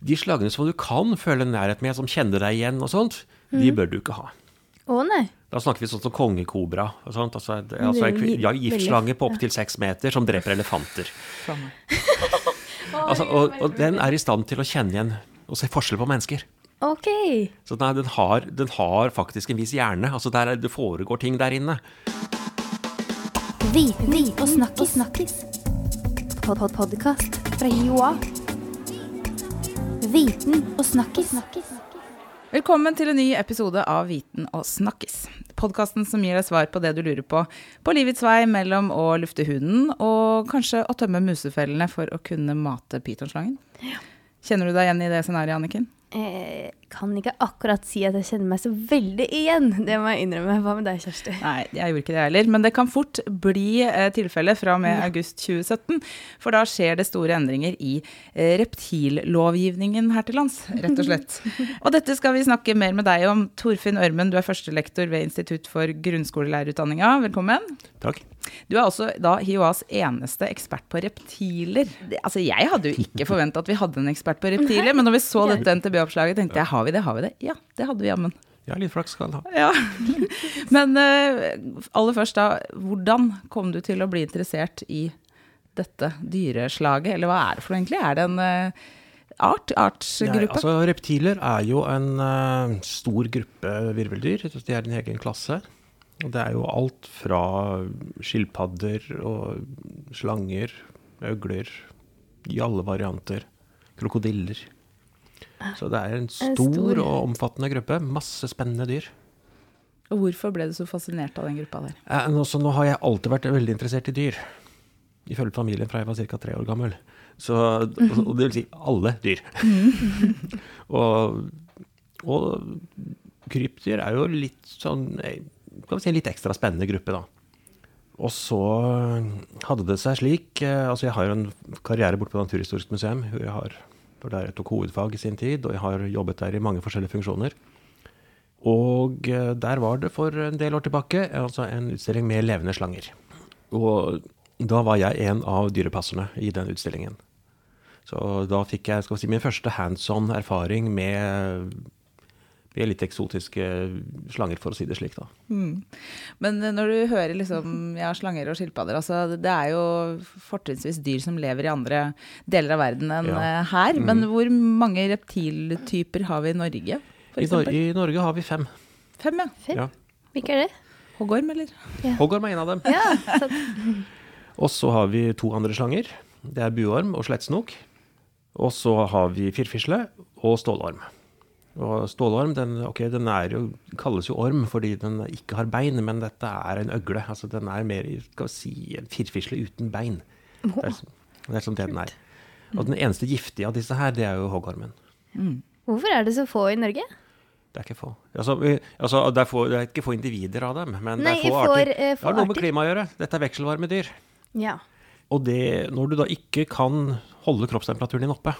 De slagene som du kan føle nærhet med, som kjenner deg igjen og sånt, de bør du ikke ha. Å nei. Da snakker vi sånn som kongekobra. og sånt, Altså, altså en ja, giftslange på opptil seks meter som dreper elefanter. Altså, og, og den er i stand til å kjenne igjen og se forskjell på mennesker. Ok. Så nei, den, har, den har faktisk en viss hjerne. Altså der, er- det foregår ting der inne. Viten og snakkis. snakkis. Pod -pod Podkast fra Joa. Viten og snakkis. Velkommen til en ny episode av Viten og snakkis. Podkasten som gir deg svar på det du lurer på på livets vei mellom å lufte huden og kanskje å tømme musefellene for å kunne mate pytonslangen. Kjenner du deg igjen i det scenarioet, Anniken? Eh, kan ikke akkurat si at jeg kjenner meg så veldig igjen. Det må jeg innrømme. Hva med deg, Kjersti? Nei, jeg gjorde ikke det heller. Men det kan fort bli tilfellet tilfelle fra og med august 2017. For da skjer det store endringer i eh, reptillovgivningen her til lands, rett og slett. Og dette skal vi snakke mer med deg om. Torfinn Ørmen, du er førstelektor ved Institutt for grunnskolelærerutdanninga. Velkommen. Takk. Du er også da HiOAs eneste ekspert på reptiler. Det, altså, jeg hadde jo ikke forventa at vi hadde en ekspert på reptiler, men når vi så dette NTB-oppslaget, tenkte jeg har vi det, har vi det? Ja, det hadde vi jammen. Ja, litt flaks skal den ha. Ja. Men uh, aller først da, hvordan kom du til å bli interessert i dette dyreslaget, eller hva er det for noe egentlig? Er det en uh, art? Nei, altså, reptiler er jo en uh, stor gruppe virveldyr. De er en egen klasse. Og det er jo alt fra skilpadder og slanger, øgler, i alle varianter. Krokodiller. Så det er en stor, stor. og omfattende gruppe. Masse spennende dyr. Og hvorfor ble du så fascinert av den gruppa der? Eh, nå- nå har jeg alltid vært veldig interessert i dyr. Ifølge familien fra jeg var ca. tre år gammel. Så, og, og det vil si alle dyr. og, og krypdyr er jo litt sånn eh, Skal vi si en litt ekstra spennende gruppe, da. Og så hadde det seg slik eh, Altså, jeg har jo en karriere borte på Naturhistorisk museum. hvor Jeg har, for der jeg tok hovedfag i sin tid, og jeg har jobbet der i mange forskjellige funksjoner. Og eh, der var det for en del år tilbake altså en utstilling med levende slanger. Og da var jeg en av dyrepasserne i den utstillingen. Så da fikk jeg si, min første hands on erfaring med, med litt eksotiske slanger, for å si det slik. da. Men eh, når du hører liksom, ja, slanger og skilpadder, altså, det er jo fortrinnsvis dyr som lever i andre deler av verden enn Ja. Mm. eh, her. Men hvor mange reptiltyper har vi i Norge? I, Nor? I Norge har vi fem. Fem, ja. Fem? Ja. Hvilke er det? Hoggorm, eller? Hoggorm er en av dem. Ja, Og så har vi to andre slanger. Det er buorm og slettsnok. Og så har vi firfisle og stålorm. Og stålorm den, okay, den er jo, kalles jo orm fordi den ikke har bein, men dette er en øgle. altså Den er mer skal vi si, en firfisle uten bein. Det er, som- det er som det den er. Og den eneste giftige av disse her, det er jo hoggormen. hvorfor er det så få i Norge? Det er ikke få. Altså, vi, altså, det, er få det er ikke få individer av dem, men Nei, det er få for, arter. eh, Det har noe med klimaet klima å gjøre. Dette er vekselvarme dyr. Ja. Og det, når du da ikke kan holde kroppstemperaturen din oppe,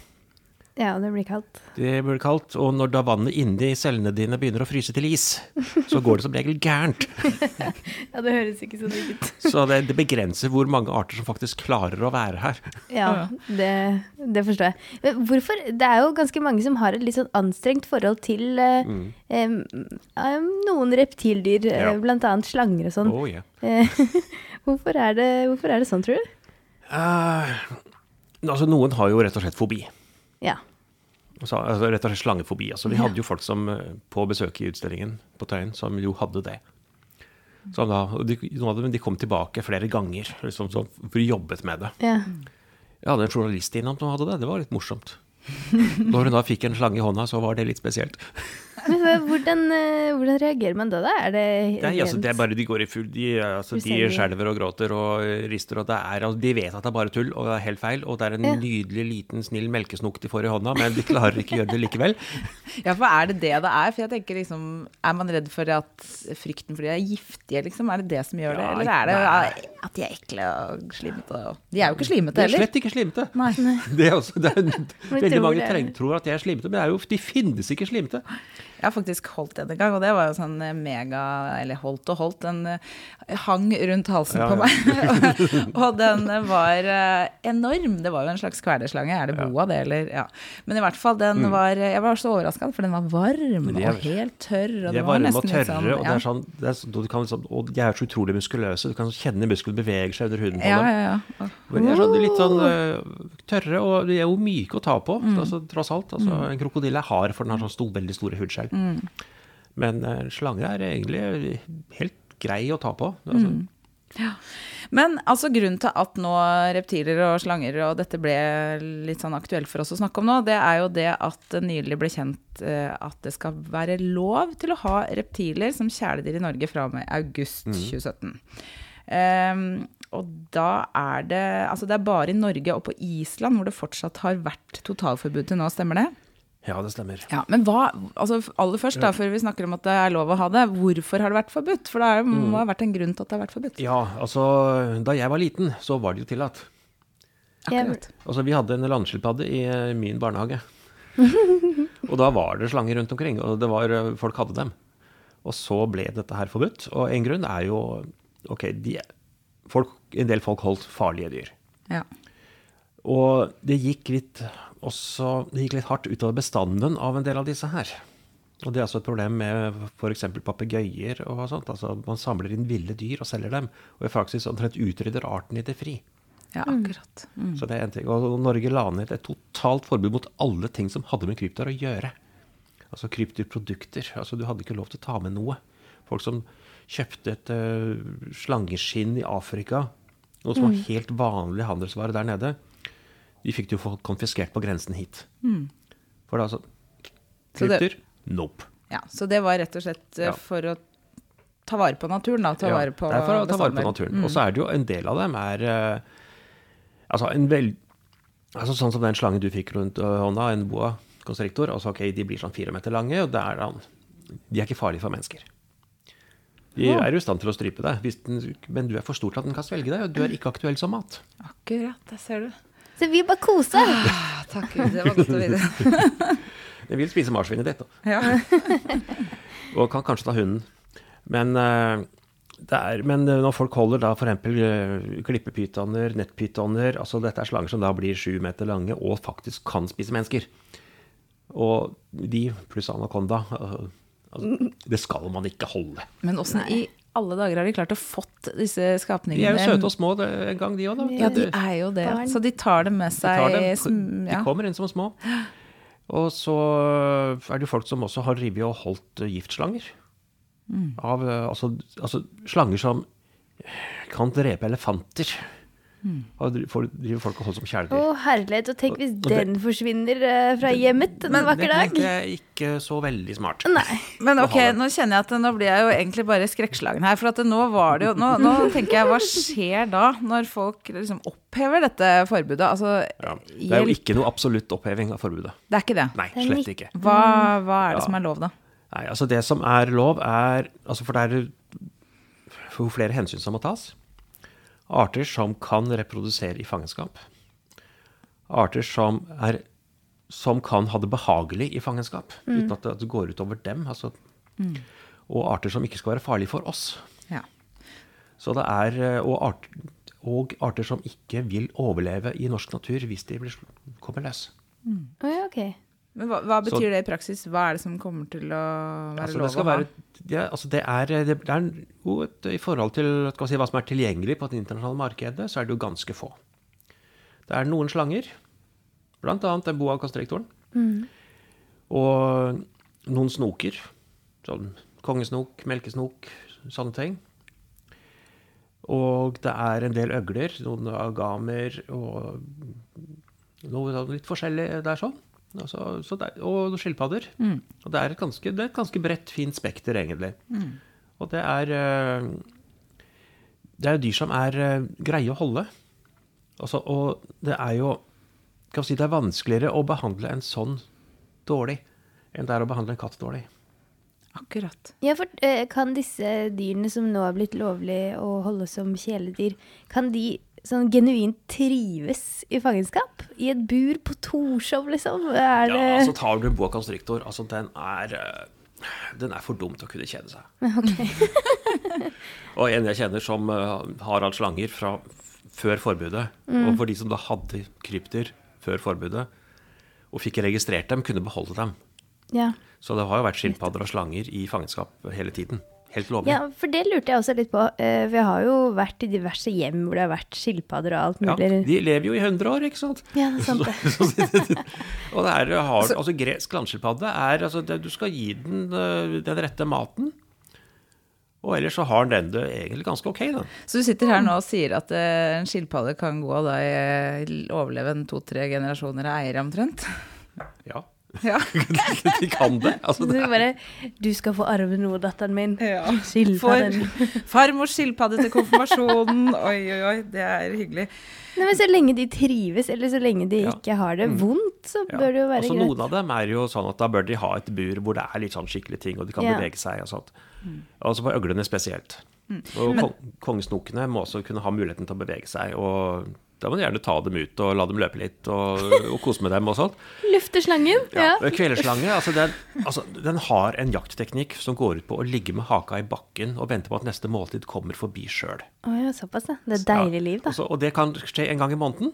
Ja, det blir kaldt. det blir kaldt, og når da vannet inni cellene dine begynner å fryse til is, så går det som regel gærent. Ja, det høres ikke så digg ut. Så det, det begrenser hvor mange arter som faktisk klarer å være her. Ja, det, det forstår jeg. Men Hvorfor? Det er jo ganske mange som har et litt sånn anstrengt forhold til uh, mm. um, noen reptildyr, eh, Ja. blant annet slanger og sånn. Oh, yeah. Hvorfor, er det, hvorfor er det sånn, tror du? Uh, altså, noen har jo rett og slett fobi. Ja. Altså, altså, rett og slett slangefobi. Altså, vi hadde jo folk som eh, på besøk i utstillingen på Tøyen som jo hadde det. Så da, de, noen av dem de kom tilbake flere ganger liksom, så, for de jobbet med det. ja. Jeg hadde en journalist innom som hadde det. Det var litt morsomt. Når hun da fikk en slange i hånda, så var det litt spesielt. Men hvordan, eh, hvordan reagerer man da? da? Er det Nei, altså, det er bare De går i full De, altså, de skjelver og gråter og rister, og det er, altså, de vet at det er bare tull og det er helt feil. Og det er en Ja. nydelig, liten, snill melkesnok de får i hånda, men de klarer ikke å gjøre det likevel. Ja, for er det det det er? For jeg tenker liksom, Er man redd for at frykten for de er giftige, liksom? Er det det som gjør det? Ja, Eller er det nei. at de er ekle og slimete? og- De er jo ikke slimete De er slett ikke slimete. Nei. Det er også, det er, veldig tror mange det. treng, tror at de er slimete, men det er jo, de finnes ikke slimete. Jeg har faktisk holdt en en gang, og det var jo sånn eh, mega Eller holdt og holdt. Den eh, hang rundt halsen Ja, på meg. og den var eh, enorm. Det var jo en slags kvelerslange. Er det Ja. boa, det, eller? Ja. Men i hvert fall, den var Jeg var så overraska, for den var varm er- og helt tørr. Og De det er var varme og tørre, sånn, og, det er sånn, det er, sånn- du kan liksom, og de er så utrolig muskuløse. Du kan kjenne musklene bevege seg under huden på Ja, dem. ja, ja. Men de er sånn, litt sånn øh, tørre, og de er jo myke å ta på, Mm. altså, tross alt. Altså, En krokodille er hard, for den har sånn stor, veldig store hudskjell. Mm. Men eh, en slange er egentlig helt grei å ta på. Altså, Mm. Men altså grunnen til at nå reptiler og slanger og dette ble litt sånn aktuelt for oss å snakke om nå, det er jo det at det nylig ble kjent eh, at det skal være lov til å ha reptiler som kjæledyr i Norge fra og med august 2017. Ehm, og da er det Altså det er bare i Norge og på Island hvor det fortsatt har vært totalforbud til nå, stemmer det? Ja, det stemmer. Ja, Men hva, altså aller først da, før vi snakker om at det er lov å ha det, hvorfor har det vært forbudt? For det er, må ha vært en grunn til at det har vært forbudt. Ja, altså, da jeg var liten, så var det jo tillatt. Akkurat. Altså, vi hadde en landskilpadde i eh, min barnehage. og da var det slanger rundt omkring, og det var, eh, folk hadde dem. Og så ble dette her forbudt. Og en grunn er jo Ok, de, folk, en del folk holdt farlige dyr. Ja. Og det gikk litt også Det gikk litt hardt utover bestanden av en del av disse her. Og det er også et problem med f.eks. papegøyer og sånt. Altså, man samler inn ville dyr og selger dem, og i praksis omtrent utrydder arten i det fri. Ja, akkurat. Mm. Så det er en ting. Og Norge la ned et totalt forbud mot alle ting som hadde med krypdyr å gjøre. Altså krypdyrprodukter. Altså, du hadde ikke lov til å ta med noe. Folk som kjøpte et uh, slangeskinn i Afrika, noe som var helt vanlig handelsvare der nede, de fikk det jo konfiskert på grensen hit. For det er altså Så det- Nope. Ja, så det var rett og slett uh, for å ta vare på naturen, da. Ta Ja, vare på det er for å ta vare på naturen. naturen. Og så er det jo en del av dem er uh, Altså en vel... Altså Sånn som den slangen du fikk rundt hånda, en boa constrictor. Altså ok, De blir sånn fire meter lange, og det er de er ikke farlige for mennesker. De er jo i stand til å strype deg, hvis den, men du er for stor til at den kan svelge deg, og du er ikke aktuell som mat. Akkurat, det ser du. Så vi bare koser. Ah, takk Gud, det var godt å vite. Den vil spise marsvinet ditt, da. Ja. og kan kanskje ta hunden. Men, eh, det er, men eh, når folk holder da f.eks. Uh, klippepytoner, nettpytoner altså Dette er slanger som da blir sju meter lange og faktisk kan spise mennesker. Og de pluss anakonda eh, altså, Det skal man ikke holde. Men åssen i alle dager har de klart å fått disse skapningene De er jo søte og små en gang, de òg, da. Ja, de er jo det. Så de tar dem med seg De, dem, de kommer inn som små. Og så er det jo folk som også har revet og holdt giftslanger. Mm. Av, eh, altså, altså slanger som kan drepe elefanter. Mm. Får- driver folk og holder som Å, herlighet. Og tenk hvis den forsvinner eh, fra hjemmet en vakker det, dag. det er ikke så veldig smart. Nei. Men ok, nå kjenner jeg at nå blir jeg jo egentlig bare skrekkslagen her. For at nå var det jo nå, nå tenker jeg, hva skjer da, når folk liksom opphever dette forbudet? Altså, Ja. Det er jo ikke noe absolutt oppheving av forbudet. Det er ikke det. Nei, slett ikke. Hva, hva er det Ja. som er lov, da? Nei, altså Det som er lov, er altså For det er jo flere hensyn som må tas. Arter som kan reprodusere i fangenskap. Arter som, er, som kan ha det behagelig i fangenskap, uten at det, at det går utover dem. Altså, Og arter som ikke skal være farlige for oss. Ja. Så det er, eh, og, art, og arter som ikke vil overleve i norsk natur hvis de blir, kommer løs. Å, ja, ok. Men hva, hva Så- betyr det i praksis? Hva er det som kommer til å være Altså, lov å ha? være, det, altså det er, det, er jo et, I forhold til si, hva som er tilgjengelig på det internasjonale markedet, så er det jo ganske få. Det er noen slanger, bl.a. den boa Mm. og noen snoker. Sånn kongesnok, melkesnok, sånne ting. Og det er en del øgler, noen agamer og noe sånn litt forskjellig der sånn. Altså, så det, er- og skilpadder. Og det er, et ganske, det er et ganske bredt, fint spekter, egentlig. Og det er eh, Det er jo dyr som er eh, greie å holde. Altså, og det er jo kan si, Det er vanskeligere å behandle en sånn dårlig enn det er å behandle en katt dårlig. Akkurat. Ja, for eh, kan disse dyrene som nå er blitt lovlig å holde som kjæledyr, kan de sånn genuint trives i fangenskap? I et bur på Torshov, liksom? Er det Ja, altså tar du en boa constrictor, altså den er eh, Den er for dum til å kunne kjede seg. og en jeg kjenner som uh, har hatt slanger fra før forbudet, og for de som da hadde krypdyr før forbudet, og fikk registrert dem, kunne beholde dem. Ja. Så det har jo vært skilpadder og slanger i fangenskap hele tiden. Helt lovlig. ja, for det lurte jeg også litt på. Eh, Vi har jo vært i diverse hjem hvor det har vært skilpadder og alt mulig. Ja, de lever jo i 100 år, ikke sant? Ja, det er sant det. Så- så- og det er, har, altså gresk landskilpadde er altså, det, Du skal gi den øh, den rette maten. Og ellers så har den det egentlig ganske ok, da. Så du sitter her nå og sier at eh, en skilpadde kan gå da i, eh, overleve en to-tre generasjoner av eiere omtrent? Ja. Ja. De kan det. Altså, det du bare Du skal få arve noe, datteren min. Ja. Skilpadden. farmors skilpadde til konfirmasjonen. Oi, oi, oi, det er hyggelig. Nei, men Så lenge de trives, eller så lenge de Ja. ikke har det vondt, så ja. bør det jo være Også, greit. Noen av dem er jo sånn at da bør de ha et bur hvor det er litt sånn skikkelige ting, og de kan Ja. bevege seg og sånt. Altså på øglene spesielt. Og kong, kongesnokene må også kunne ha muligheten til å bevege seg. og da må du gjerne ta dem ut og la dem løpe litt og, og kose med dem og sånt. Lufte slangen. Ja. Ja. Kvelerslange, altså den, altså den har en jaktteknikk som går ut på å ligge med haka i bakken og vente på at neste måltid kommer forbi sjøl. Ja, såpass, ja. Det er deilig liv, da. Og, så- og det kan skje en gang i måneden.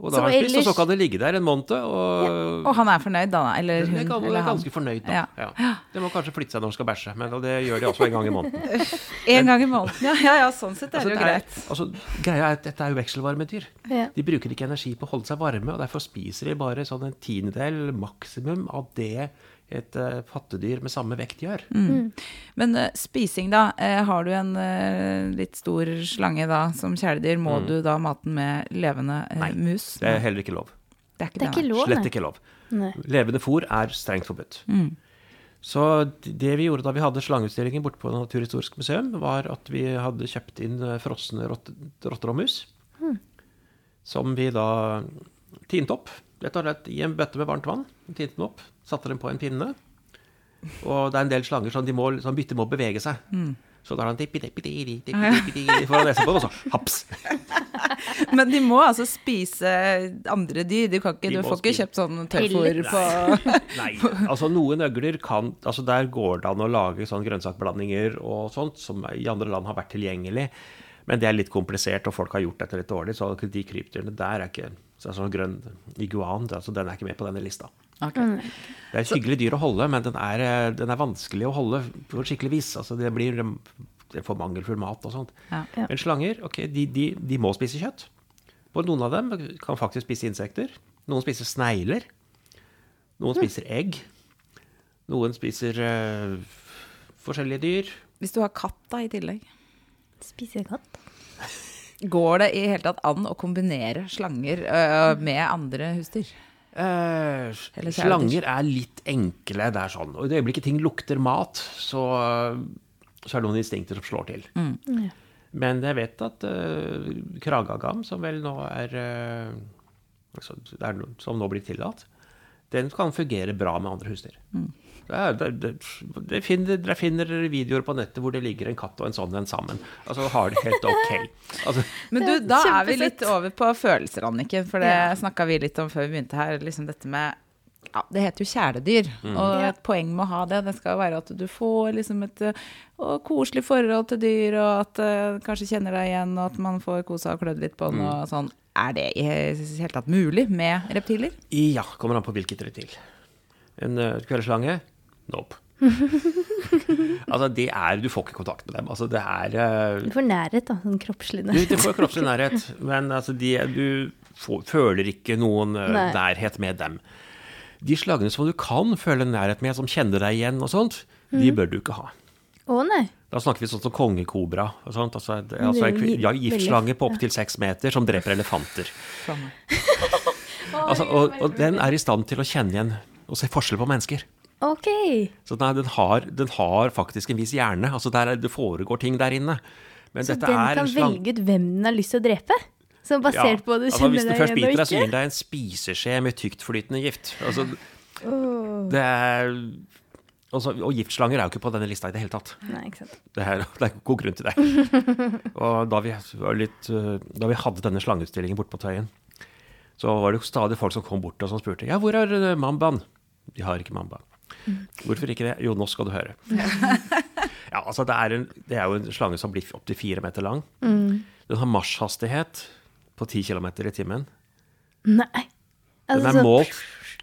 Og da har han spist, og så kan det ligge der en måned. Og Og han er fornøyd, da? Eller hun? kan, Eller er han? ganske fornøyd, da. Ja. Ja. Det må kanskje flytte seg når han skal bæsje, men det gjør de også en gang i måneden. En gang i måneden. Ja, ja, ja, sånn sett er Altså, det jo greit. er- altså, greia er at dette er jo vekselvarme dyr. Ja. De bruker ikke energi på å holde seg varme, og derfor spiser de bare sånn en tiendedel maksimum av det et uh, pattedyr med samme vekt gjør. Men uh, spising, da. Eh, har du en litt stor slange da som kjæledyr, må du da mate den med levende Mm. Nei, mus? Det er heller ikke lov. Det er ikke Det er ikke lov, Slett ikke lov. Nei. Levende fôr er strengt forbudt. Mm. Så det vi gjorde da vi hadde slangeutstillingen borte på Naturhistorisk museum, var at vi hadde kjøpt inn frosne rotter og mus. Som vi da tinte opp. Rett og slett i en bøtte med varmt vann. Tinte den opp, satte den på en pinne. Og det er en del slanger som de må, som bytter må bevege seg. Så da har han dippi, dippi, dippi, dippi, foran nesa på den, og så haps. Men de må altså spise andre dyr? Du, kan ikke, du får ikke kjøpt sånn tørrfôr på Nei, altså noen øgler kan altså Der går det an å lage sånn grønnsakblandinger og sånt, som i andre land har vært tilgjengelig. Men det er litt komplisert, og folk har gjort dette litt dårlig. Så de krypdyrene der er ikke så sånn grønn iguan, det- altså den er ikke med på denne lista. Okay. Det er et hyggelig dyr å holde, men den er, eh, den er vanskelig å holde på skikkelig vis. Altså det blir det for mangelfull mat og sånt. Ja. Ja. Men slanger, ok, de, de, de må spise kjøtt. Og noen av dem kan faktisk spise insekter. Noen spiser snegler. Noen spiser egg. Noen spiser uh, forskjellige dyr. Hvis du har katt da i tillegg, Spiser katt? går det i hele tatt an å kombinere slanger uh, med andre husdyr? Eh, slanger er litt enkle. Det er sånn. Og i det øyeblikket ting lukter mat, så, så er det noen instinkter som slår til. Ja. Men jeg vet at uh, kragagam, som vel nå er, uh, Som nå blir tillatt, den kan fungere bra med andre husdyr. Det er, det, det, det finner, dere finner videoer på nettet hvor det ligger en katt og en sånn en sammen. Altså har det helt ok. Altså, Men du, da er vi litt over på følelser, Anniken. For det Ja. snakka vi litt om før vi begynte her. Liksom dette med ja, Det heter jo kjæledyr, og et poeng med å ha det, det skal jo være at du får liksom et og koselig forhold til dyr, og at uh, kanskje kjenner deg igjen, og at man får kosa og klødd litt på den og sånn. Er det i hele tatt mulig med reptiler? ja, kommer an på hvilket reptil. En uh, kveldsslange? Nope. altså, det er Du får ikke kontakt med dem. Altså, det er eh, Du får nærhet, da. Sånn kroppslig nærhet. du får kroppslig nærhet, men altså, de, du får, føler ikke noen eh, Nei. nærhet med dem. De slagene som du kan føle nærhet med, som kjenner deg igjen og sånt, de bør du ikke ha. Å nei. Da snakker vi sånn som kongekobra og sånt. Altså, det, altså en ja, giftslange på opptil seks meter som dreper elefanter. Altså, og, og den er i stand til å kjenne igjen og se forskjell på mennesker. Ok. Så er- den, har, den har faktisk en viss hjerne. Altså, der, er- det foregår ting der inne. Men Så den kan slang- velge ut hvem den har lyst til å drepe? Som basert på om du altså, Hvis den først biter deg, så gir den deg en spiseskje med tyktflytende gift. Altså, det er altså, Og giftslanger er jo ikke på denne lista i det hele tatt. Nei, ikke sant. Det er, det er god grunn til det. Og da vi, var litt, uh, da vi hadde denne slangeutstillingen borte på Tøyen, så var det jo stadig folk som kom bort og som spurte ja, hvor er uh, mambaen? De har ikke mamba. Hvorfor ikke det? Jo, nå skal du høre. ja, altså det er, en, det er jo en slange som blir opptil fire meter lang. Mm. Den har marsjhastighet på 10 km i timen. Nei. Den Altså, er, målt,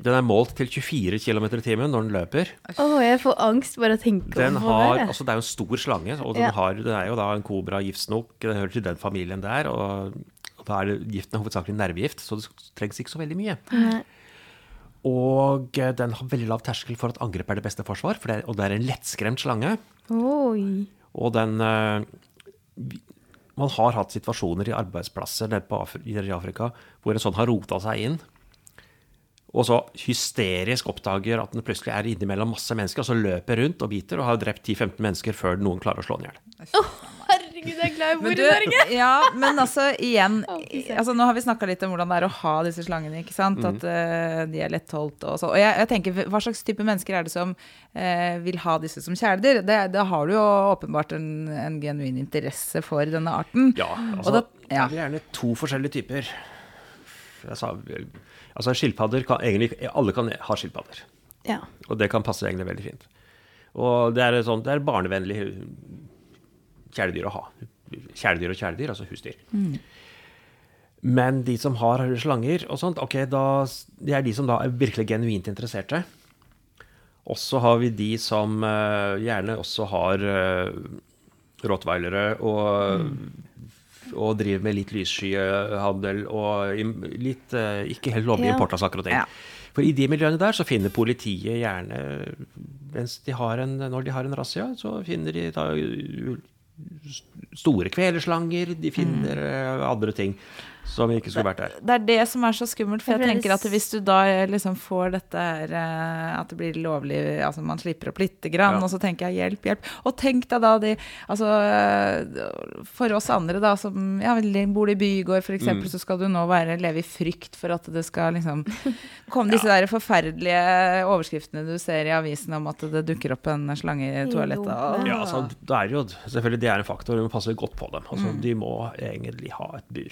den er målt til 24 km i timen når den løper. Å, jeg får angst bare av å tenke Den det. altså det er jo en stor slange, og den, Ja. har, den er jo da en kobra giftsnok. Den hører til den familien der. Og, da er det giften hovedsakelig nervegift, så det trengs ikke så veldig mye. Nei. Og eh, den har veldig lav terskel for at angrep er det beste forsvar, for det er, og det er en lettskremt slange. Oi. Og den eh, Man har hatt situasjoner i arbeidsplasser nede på Afri i Afrika hvor en sånn har rota seg inn. Og så hysterisk oppdager at den plutselig er innimellom masse mennesker, og så løper rundt og biter og har drept 10-15 mennesker før noen klarer å slå den i hjel. Herregud, jeg er glad jeg bor Men, i Norge! ja, men altså igjen Å, altså, Nå har vi snakka litt om hvordan det er å ha disse slangene. ikke sant? Mm. At uh, de er lettholdt og sånn. Og jeg, jeg tenker, Hva slags type mennesker er det som uh, vil ha disse som kjæledyr? Det- Da har du jo åpenbart en, en genuin interesse for denne arten. Ja, Og altså, da- ja. det er gjerne to forskjellige typer. Jeg sa, altså skilpadder kan egentlig Alle kan ha skilpadder. Ja. Og det kan passe egentlig veldig fint. Og det er, sånn, det er barnevennlig kjæledyr å ha. Kjæledyr og kjæledyr, altså husdyr. Men de som har slanger og sånt, ok, da, det er de som da er virkelig genuint interesserte. Og så har vi de som uh, gjerne også har uh, rottweilere og, og driver med litt lysskyhandel og litt uh, ikke helt lovlig import av saker og ting. Ja. For i de miljøene der så finner politiet gjerne mens de har en, Når de har en razzia, så finner de da store kveleslanger, de finner mm. andre ting som ikke skulle vært der. Det er det som er så skummelt, for Ja, jeg det er tenker at hvis du da liksom får dette her eh, At det blir lovlig, altså man slipper opp lite grann, Ja. og så tenker jeg hjelp, hjelp. Og tenk deg da de Altså for oss andre da som ja, bor i bygård f.eks., Mm. eksempel så skal du nå være, leve i frykt for at det skal liksom komme disse der forferdelige overskriftene du ser i avisen om at det dukker opp en slange i toalettet. Og- Ja, altså, det er jo, selvfølgelig det er en faktor, vi må passe godt på dem. Altså, Mm. De må egentlig ha et bur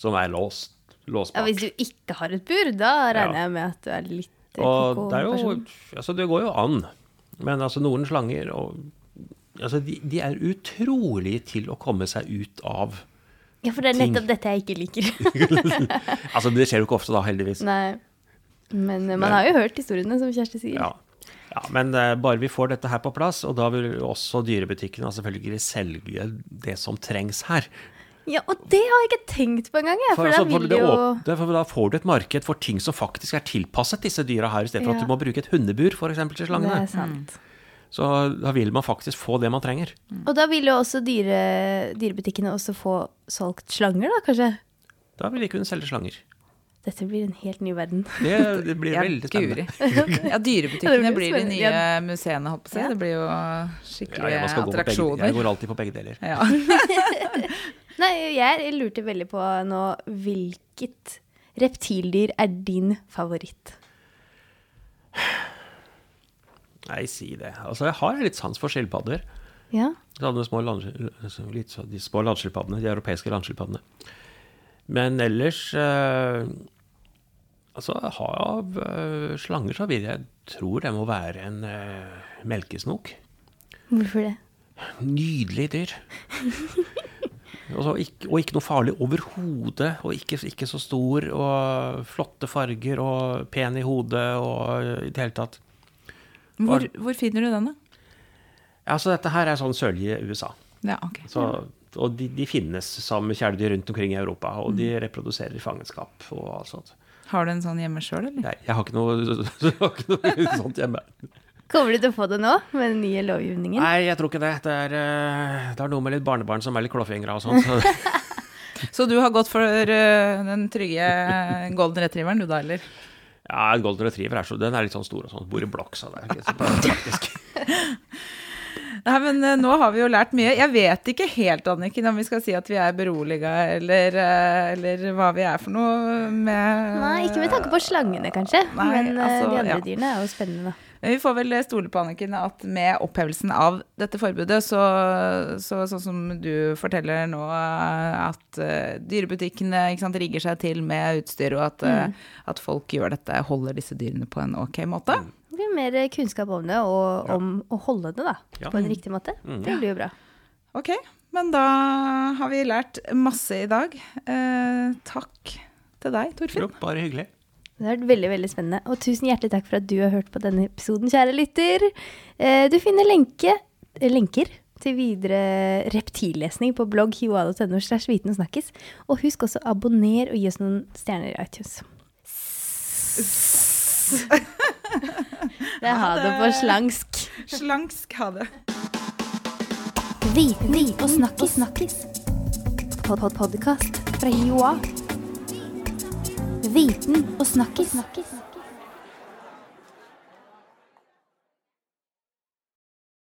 som er låst, låst ja. Hvis du ikke har et bur, da regner jeg med at du er litt Og det jo. Altså, det går jo an. Men altså, noen slanger og Altså, de, de er utrolig til å komme seg ut av ting. Ja, for det er nettopp dette jeg ikke liker. Altså, det skjer jo ikke ofte da, heldigvis. Nei. Men eh, man Men- har jo hørt historiene, som Kjersti sier. Ja. ja men eh, bare vi får dette her på plass, og da vil også dyrebutikkene selvfølgelig selge det som trengs her. Ja, og det har jeg ikke tenkt på engang, jeg. For, altså, det jo åp- derfor da får du et marked for ting som faktisk er tilpasset disse dyra her, i stedet for Ja. at du må bruke et hundebur for eksempel, til Det slangene. er sant. Så da vil man faktisk få det man trenger. Og da vil jo også dyre, dyrebutikkene også få solgt slanger, da, kanskje? Da vil de kunne selge slanger. Dette blir en helt ny verden. Det, det blir Ja, veldig spennende. guri. Ja, dyrebutikkene blir blir de nye museene, holdt på å si. Ja. Det blir jo Ja, skikkelige jeg, skal begge, attraksjoner. jeg går alltid på begge deler. Ja. Nei, jeg lurte veldig på nå hvilket reptildyr er din favoritt? Nei, si det. Altså, jeg har litt sans for skilpadder. Ja. De små land, litt de små landskilpaddene, de europeiske landskilpaddene. Men ellers eh, Altså, av eh, slanger så vil jeg tror det må være en eh, melkesnok. Hvorfor det? Nydelig dyr. Og, ikke, og ikke noe farlig overhodet. Og ikke, ikke så stor, og flotte farger, og pen i hodet, og i det hele tatt. Hvor, hvor finner du den, da? Altså, dette her er sånn sørlige USA. Ja, ok. Så, og de, de finnes som kjæledyr rundt omkring i Europa, og de reproduserer i fangenskap og alt sånt. Har du en sånn hjemme sjøl, eller? Nei, jeg har ikke noe, har ikke noe sånt hjemme. Kommer du til å få det nå, med den nye lovgivningen? Nei, jeg tror ikke det. Det er, eh, det er noe med litt barnebarn som er litt klåfingra og sånn. Så, Så du har gått for øh, den trygge golden retrieveren, du da, eller? ja, en golden retriever er så, den er litt sånn stor og sånn. Bor i blokk, så det er ikke så praktisk. Nei, men nå har vi jo lært mye. Jeg vet ikke helt, Anniken, om vi skal si at vi er beroliga, eller, eller hva vi er for noe med Nei, ikke med tanke på slangene, kanskje. Nei, men eh, altså, de andre ja. dyrene er jo spennende, da. Men vi får vel stole på Anniken at med opphevelsen av dette forbudet, så, så sånn som du forteller nå, at uh, dyrebutikkene ikke sant, rigger seg til med utstyr, og at, eh, at folk gjør dette, holder disse dyrene på en ok måte. Det blir mer kunnskap om det, og Ja. å holde det da, Ja. på en riktig måte. Mm. Det blir jo bra. Ok, men da har vi lært masse i dag. Uh, takk til deg, Torfinn. Jo, bare hyggelig. Det har vært veldig veldig spennende. Og tusen hjertelig takk for at du har hørt på denne episoden, kjære lytter. Eh, Du finner lenke, eh, lenker til videre reptillesning på blogg hiwa.no slash viten og snakkes. Og husk også å abonnere og gi oss noen stjerner i iTunes. Det er ha det på slangsk. Slangsk, ha det. Viten og snakkis. Pod-pod-podkast fra Joa. Viten og snakkis.